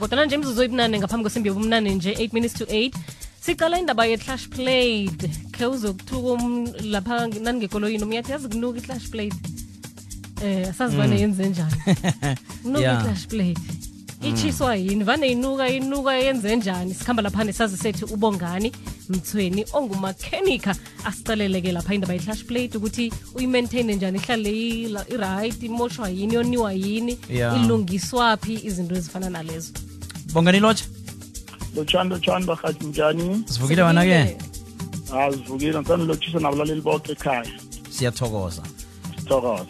kodwa nje imzuzu ibunane ngaphambi kwesimbi yobumnane nje 8 minutes to 8 sicala indaba ye-clash played khe uzokuthuka um, lapha naningekoloyini umyathi yazi kunuka i-clash played eh asazi vane yenze njani. Kunuka Yeah. i-clash played ichiswa yini? Vane inuka inuka yenze njani? Sikhamba laphana sazi sethu ubongani mthweni ongumakhenika asicaleleke lapha indaba ye-clash plate ukuthi uyi-maintaine njani? Ihlale ila- i-right imoshwa yini yoniwa yini? Yeah. ilungiswaphi izinto ezifana nalezo? Bongani lotsha lotshani lotshani barhathi njani sivukile wena ke? Ha sivukile. Ngisani lotshisa nabalaleli bonke ekhaya. Siyathokoza. Sithokoza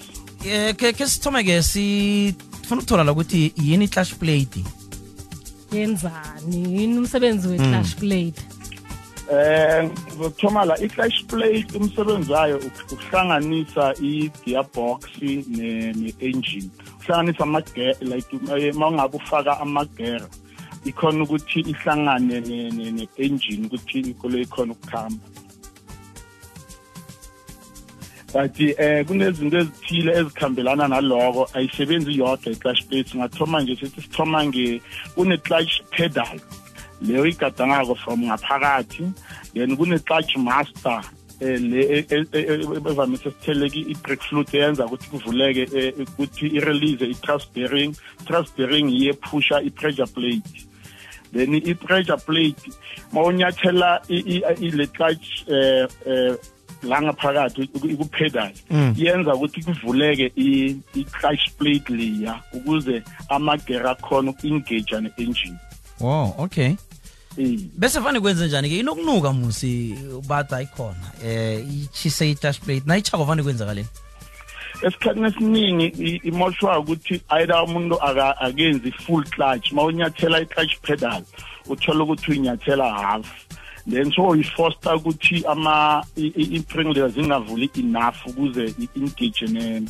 Eh, ke ke sithome ke sifuna ukuthola la ukuthi yini i-clash plate? Yenzani? Yini umsebenzi we-clash plate? Eh ngokuthoma la i-clash plate umsebenzi wayo uk- ukuhlanganisa i-gearbox ne- ne-engine. Uhlanganisa amage like mawungabe ufaka ungabe ufaka amagera ikhona ukuthi ihlangane ne- ne- ne-engine ukuthi ikolo ikhona ukukhamba. But eh kunezinto ezithile ezikhambelana naloko ayisebenzi yodwa i-clutch plate. Singathoma nje sithi sithoma nge kune-clutch pedal. Leyo igadangako from ngaphakathi then kune-clutch master eh le e- e- e- evamise sitheleke i-break fluid eyenza ukuthi kuvuleke eh, ukuthi i-release i-trust bearing trust bearing yiye phusha i-pressure plate. Then i-pressure plate mawunyathela ile clutch eh eh la ngaphakathi ikupedal Mm. yenza ukuthi kuvuleke i- i-clutch plate leya ukuze amagera akhona uku-engage ne-engine. Wow okay. Eh. bese fane kwenze njani ke inokunuka musi bada ikhona eh ichise i-clash plate. Nayichako fane kwenzakaleni? Esikhathini esiningi imoshwa ukuthi either umuntu akenzi full clutch. Ma unyathela i-clutch pedal uthola ukuthi uyinyathela half. Then so uyifoster ukuthi ama i- i- i-spring leyo zingavuli enough ukuze i-engage ne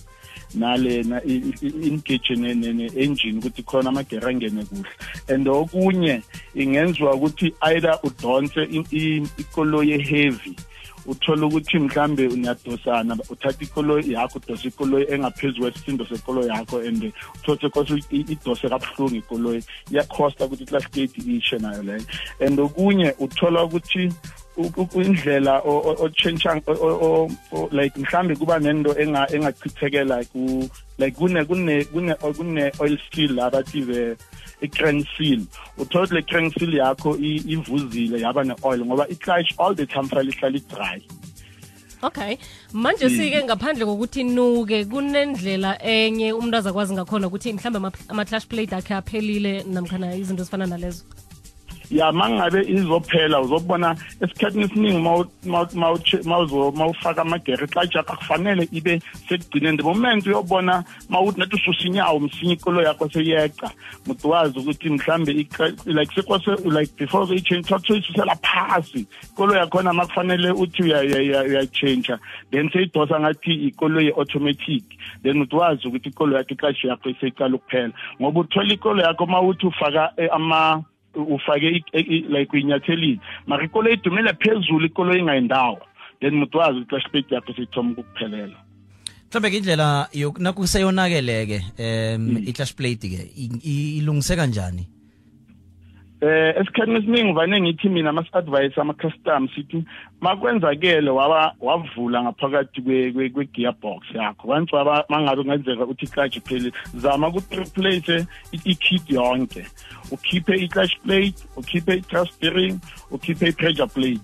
nale na i- i- engage ne- ne- ne-engine ukuthi khona amagera angene kuhle. And okunye ingenziwa ukuthi either udonse i- i- ikoloyi e-heavy uthola ukuthi mhlambe uyadosana uthatha ikoloyi yakho udose ikoloyi engaphezu kwesisindo sekoloyi yakho and uthole kose idose kabuhlungu ikoloyi. Iyakhosta ukuthi i-class gate ishe nayo leyo. And okunye uthola ukuthi indlela o- o- otshentsha o- o- o- like mhlambe kuba nento enga- engachithekela ku like kune kune kune kune oil seal abathi the i-crank seal. Uthola ukuthi le crank seal yakho i- ivuzile yaba ne-oil ngoba i-clutch all the time fanele ihlale i-dry. Okay. Manje sike ngaphandle kokuthi inuke kunendlela enye umuntu azakwazi ngakhona ukuthi mhlawumbe ama- ama-clash plate akhe aphelile namkhana izinto ezifana nalezo? Ya mangabe izophela uzobona esikhathini esiningi mawu- mawu- mawuche- mawuzo- mawufaka amagere iclash yakho akufanele ibe sekugcineni. The moment uyobona mawuthi nathi ususa inyawo msinye ikolo yakho seyeqa. Muthi wazi ukuthi mhlambe ikla- like sekwase like before uyi-change thatha uyisusela phasi. Ikolo yakhona makufanele uthi uya- uya- uya- uyayi-change then seyidosa ngathi ikolo ye-automatic. Then uthi wazi ukuthi ikolo yakho iclash yakho seyiqala ukuphela. Ngoba uthola ikolo yakho mawuthi ufaka eh, ama ufake i- i- like uyinyathelile mara ikolo idumele phezulu ikolo ingayindawo then muthi wazi ukuthi clash plate yakho seyithoma ukukuphelela. Mhlawumbe ke indlela yoku- nakuseyonakeleke um i-clash plate ke i- i- ilungiseka njani eh esikhathini esiningi vane ngithi mina mas-advise ama-custom sithi makwenzakele waba wavula ngaphakathi kwe- kwe- kwe-gearbox yakho. Once waba mangabe kungenzeka ukuthi i-clutch ipheli zama ukuthi replace i-kit yonke. Ukhiphe i-clutch plate ukhiphe i-trust steering ukhiphe i-pressure plate.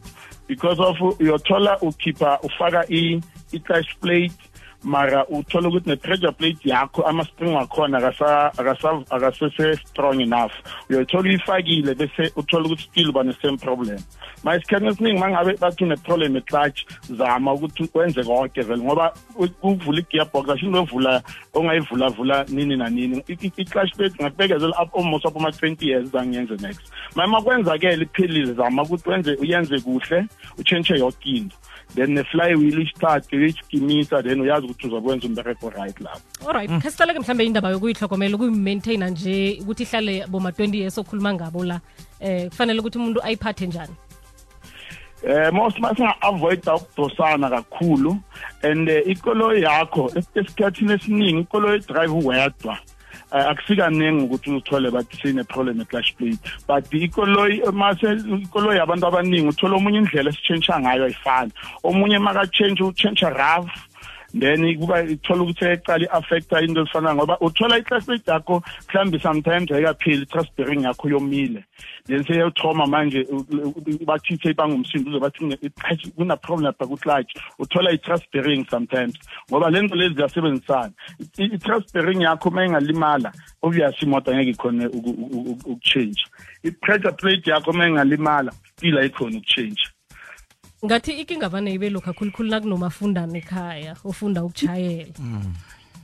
Because of uyothola ukhipha ufaka i- i-clutch plate mara uthola ukuthi ne-pressure plate yakho ama-spring wakhona akasa- akasa- akasese strong enough. Uyothola uyifakile bese uthola ukuthi still uba ne-same problem. Ma isikhathini esiningi ma ngabe bathi une-problem e-clutch zama ukuthi wenze konke vele ngoba u- ukuvula i-gearbox asho into ovula ongayivulavula nini nanini I- i- i-clutch plate ngakubekezela up almost up ama-twenty years zangiyenze next. Ma ma kwenzakele iphelile zama ukuthi wenze uyenze kuhle utshentshe yonke into. Then ne-flywheel isithathe uyigimisa then uyazi ukuthi uzokwenza umbereko right lapho. Alright khe siqaleke mhlawumbe indaba yokuyihlokomela ukuyimaintaina nje ukuthi ihlale boma-20 years okhuluma ngabo la eh kufanele ukuthi umuntu ayiphathe njani? Eh most masinga-avoida ukudosana kakhulu and ikolo ikoloyi yakho es- esikhathini esiningi ikoloyi drive wedwa uh, akusikaningi ukuthi uthole bathi sine-problem e-clash plate. But ikoloyi mase ikoloyi yabantu abaningi uthola omunye indlela esitshentsha ngayo ayifani. Omunye maka-change utshentsha rough. Then kuba ithola ukuthi ecala i-affecta into ezifana ngoba uthola i-classmate yakho mhlawumbe sometimes ayikapheli i-transbearing yakho yomile then seyothoma manje bathi seyibangumsindo uze bathi kuna-problem lapha ku-clutch uthola i-transbearing sometimes ngoba le nto lezi ziyasebenzisana i-transbearing yakho uma ingalimala obviously imoto angeke ikhone uku-change i-pressure plate yakho uma ingalimala ila ikhona uku-change ngathi ikinga vane ibe lokhu kakhulukhulu nakunomafundana ekhaya ofunda ukuchayela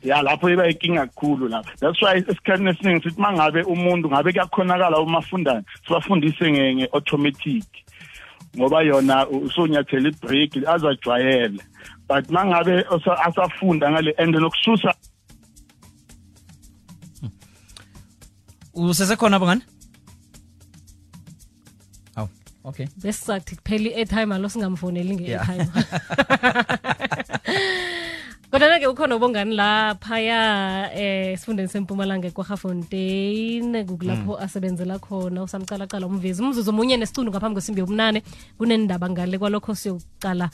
ya lapho iba inkinga kakhulu lapho that's why esikhathini esiningi sithi uma ngabe umuntu ngabe kuyakhonakala umafundane sibafundise nge-automatic. Ngoba yona usonyathela ibreak azajwayele but uma ngabe asafunda ngale and nokususa usesekhona bongani awu okay. Besisathi kuphela i-airtime alo singamfoneli nge-airtime. Kodwa-ke ukhona ubongani laphaya eh sifundeni sempumalanga ekwahafontein kukulapho asebenzela khona usamcalacala umvezi. Umzuzu omunye nesicundu ngaphambi kwesimbi yobunane kunendaba ngale kwalokho siyokuqala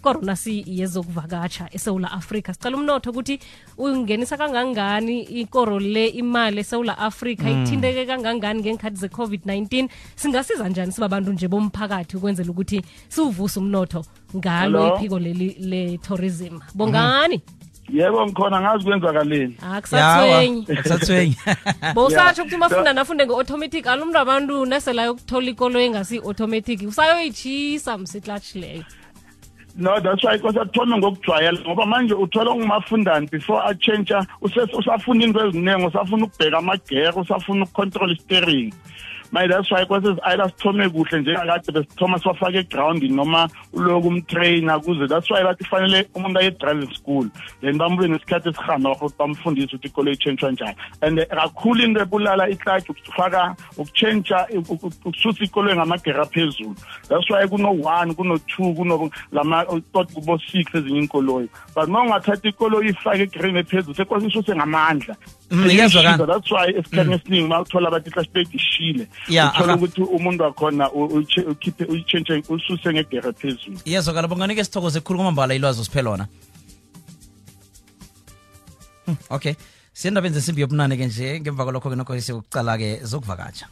corona si yezokuvakatsha esewula afrika. Sicala umnotho ukuthi ungenisa kangangani ikoro le imali esewula afrika? Mm. ithinteke kangangani ngenkhathi ze-covid-19 singasiza njani sibabantu nje bomphakathi ukwenzela ukuthi siwuvuse umnotho ngalo iphiko leli le-tourism? Bongani? Yebo mkhona ngazi kwenzakaleni. Akusathwenyi akusathwenyi bowusatsho ukuthi umafunda nafunde nge-automatic alumntu abantu neselayo ukuthola ikolo engasi-automatic usayoyitshisa msitlatshi leyo no that's why because athome ngokujwayela ngoba manje uthola ungumafundane before achange usafuna into eziningi usafuna ukubheka amagere usafuna ukucontrol steering. My that's why kwase either sithome kuhle njengakade besithoma siwafake egroundini noma uloku umtrainer kuze. That's why bathi fanele umuntu aye driving school. Then bamube nesikhathi esihamba ukuthi bamfundise ukuthi ikolo itshentshwa njani. And eh, kakhulu into ebulala iklatshi ukufaka ukutshentsha ukususa ikolo ngamagera aphezulu. That's why kuno-one kuno-two kunolama tot kubo-six ezinye inkoloyi but uma ungathatha ikolo uyifake egreen ephezulu sekwase isuse ngamandla iyazwakala that's why esikhathini esiningi uma uthola abathi ihlashi plate ishile Ya, uthola aha. ukuthi umuntu wakhona ukhiphe uyitshentshe ususe ngegere phezulu. Iyazwakala bonganike sithokoze khulu kwamambala ilwazi usiphelona Hmm, okay. Siyendabeni zesimbi yobunane ke nje ngemva kwalokho-ke nokho siyokucala-ke zokuvakatsha.